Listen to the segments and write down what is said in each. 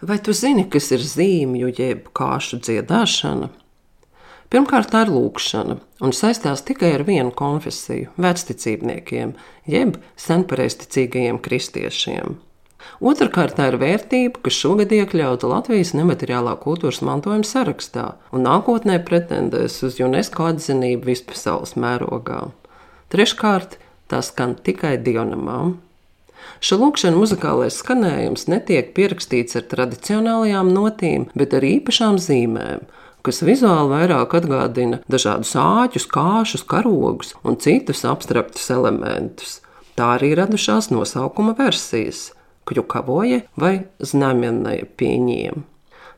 Vai tu zini, kas ir zīmju jeb kāšu dziedāšana? Pirmkārt, tā ir lūkšana un saistās tikai ar vienu konfesiju - vecticībniekiem, jeb senpareizticīgajiem kristiešiem. Otrakārt, tā ir vērtība, kas šogad iekļauta Latvijas nemateriālā kultūras mantojuma sarakstā un nākotnē pretendēs uz UNESCO atzinību vispasaules mērogā. Treškārt, tā skan tikai dievnamām. Šā lūkšana muzikālais skanējums netiek pierakstīts ar tradicionālajām notīm, bet ar īpašām zīmēm, kas vizuāli vairāk atgādina dažādus āķus, kāšus, karogus un citus abstraktus elementus. Tā arī radušās nosaukuma versijas - kļukavoja vai znamenēja pieņiem.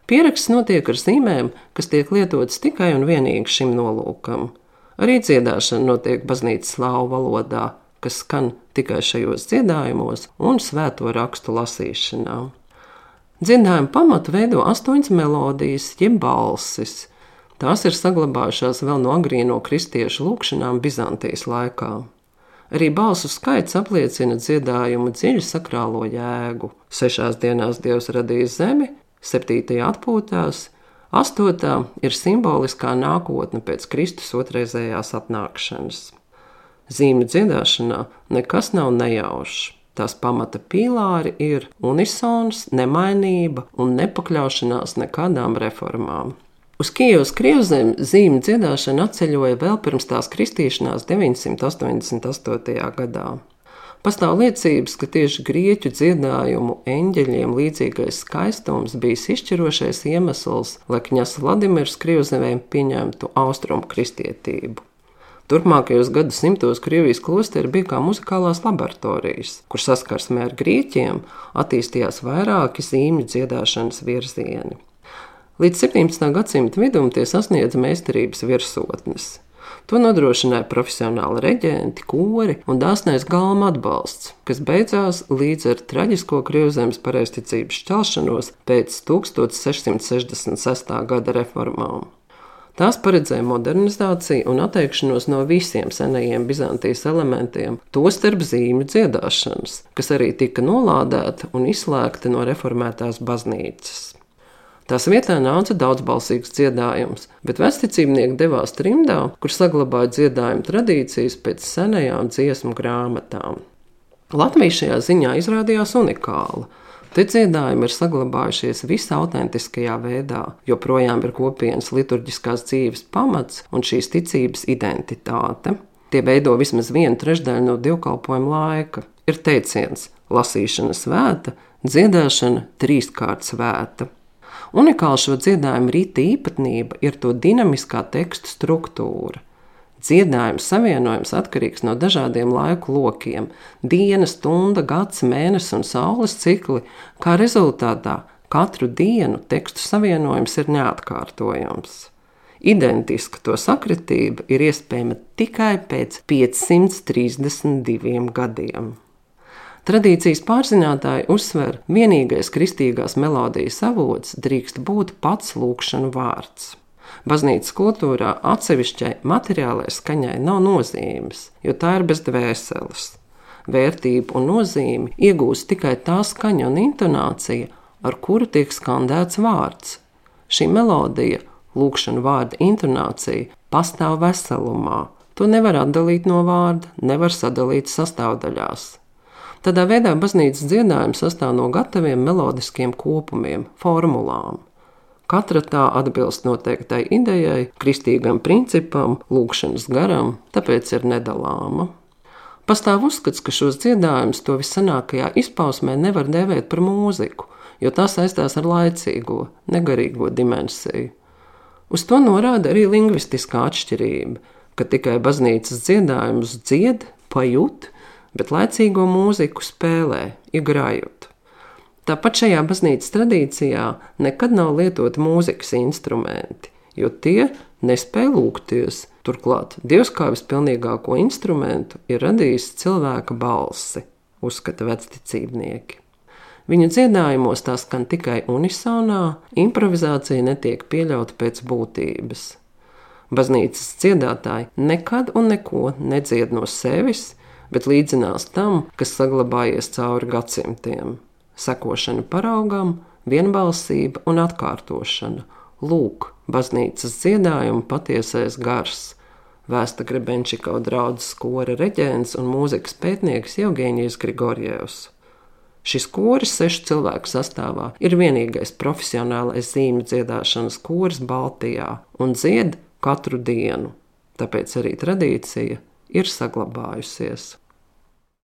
Pieraksts notiek ar zīmēm, kas tiek lietotas tikai un vienīgi šim nolūkam. Arī dziedāšana notiek baznīcas slāvu valodā, kas skan tikai šajos dziedājumos un svēto rakstu lasīšanā. Dziedājuma pamatu veido astoņas melodijas, jeb balsis. Tās ir saglabājušās vēl no agrīno kristiešu lūkšanām Bizantijas laikā. Arī balsu skaits apliecina dziedājumu dziļu sakrālo jēgu. Sešās dienās Dievs radīja zemi, septītajā atpūtās, astotā ir simboliskā nākotne pēc Kristus otrreizējās atnākšanas zīmju dziedāšanā nekas nav nejaušs. Tās pamata pīlāri ir unisons, nemainība un nepakļaušanās nekādām reformām. Uz Kijavas krievzem zīmju dziedāšana atceļoja vēl pirms tās kristīšanās 988. gadā. Pastāv liecības, ka tieši grieķu dziedājumu eņģeļiem līdzīgais skaistums bija izšķirošais iemesls, lai kņas Vladimirs Krievzemē pieņemtu austrumu kristietību. Turpmākajos gadsimtos Krievijas klosteri bija kā muzikālās laboratorijas, kur saskarsmē ar grieķiem attīstījās vairāki zīmju dziedāšanas virzieni. Līdz 17. gadsimta vidum tie sasniedza meistarības virsotnes. To nodrošināja profesionāli reģenti, kori un dāsnais galma atbalsts, kas beidzās līdz ar traģisko Krievzemes pareizticības šķelšanos pēc 1666. gada reformām. Tās paredzēja modernizāciju un atteikšanos no visiem senajiem Bizantijas elementiem, tostarp zīmju dziedāšanas, kas arī tika nolādēta un izslēgta no reformētās baznīcas. Tās vietā nāca daudzbalsīgs dziedājums, bet vesticībnieki devās trimdā, kur saglabāja dziedājumu tradīcijas pēc senajām dziesmu grāmatām. Latvija šajā ziņā izrādījās unikāla. Te dziedājumi ir saglabājušies visā autentiskajā veidā, joprojām ir kopienas liturģiskās dzīves pamats un šīs ticības identitāte. Tie veido vismaz vienu trešdaļu no divkalpojuma laika. Ir teiciens, lasīšana svēta, dziedāšana trīskārt svēta. Unikāla šo dziedājumu rīta īpatnība ir to dinamiskā tekstu struktūra. Dziedājums savienojums atkarīgs no dažādiem laiku lokiem - diena, stunda, gads, mēnesis un saules cikli. Kā rezultātā katru dienu tekstu savienojums ir neatkārtojams. Identiska to sakritība ir iespējama tikai pēc 532 gadiem. Tradīcijas pārzinātāji uzsver, ka vienīgais kristīgās melodijas avots drīkst būt pats lūkšanu vārds. Baznīcas kultūrā atsevišķai materiālai skaņai nav nozīmes, jo tā ir bez dvēseles. Vērtību un nozīmi iegūst tikai tā skaņa un intonācija, ar kuru tiek skandēts vārds. Šī melodija, lūkšana vārda intonācija, pastāv veselumā. To nevar atdalīt no vārda, nevar sadalīt sastāvdaļās. Tādā veidā baznīcas dziedājums sastāv no gataviem melodiskiem kopumiem, formulām. Katra tā atbilst noteiktai idejai, kristīgam principam, lūkšanas garam, tāpēc ir nedalāma. Pastāv uzskats, ka šos dziedājumus to viscenākajā izpausmē nevar dēvēt par mūziku, jo tā saistās ar laicīgo, negarīgo dimensiju. Uz to norāda arī lingvistiskā atšķirība, ka tikai baznīcas dziedājumus dzied, pajūt, bet laicīgo mūziku spēlē, igrājot. Tāpat šajā baznīcas tradīcijā nekad nav lietoti mūzikas instrumenti, jo tie nespēja lūgties. Turklāt Dievs kā vispilnīgāko instrumentu ir radījis cilvēka balsi, uzskata vecticībnieki. Viņu dziedājumos tā skan tikai unisonā, improvizācija netiek pieļauta pēc būtības. Baznīcas dziedātāji nekad un neko nedzied no sevis, bet līdzinās tam, kas saglabājies cauri gadsimtiem sekošana paraugam, vienbalsība un atkārtošana. Lūk, baznīcas dziedājuma patiesais gars. Vēsta Grebenčikau draudzes kora reģents un mūzikas pētnieks Jevģīnijas Grigorjevs. Šis koris sešu cilvēku sastāvā ir vienīgais profesionālais zīmju dziedāšanas koris Baltijā un dzied katru dienu, tāpēc arī tradīcija ir saglabājusies.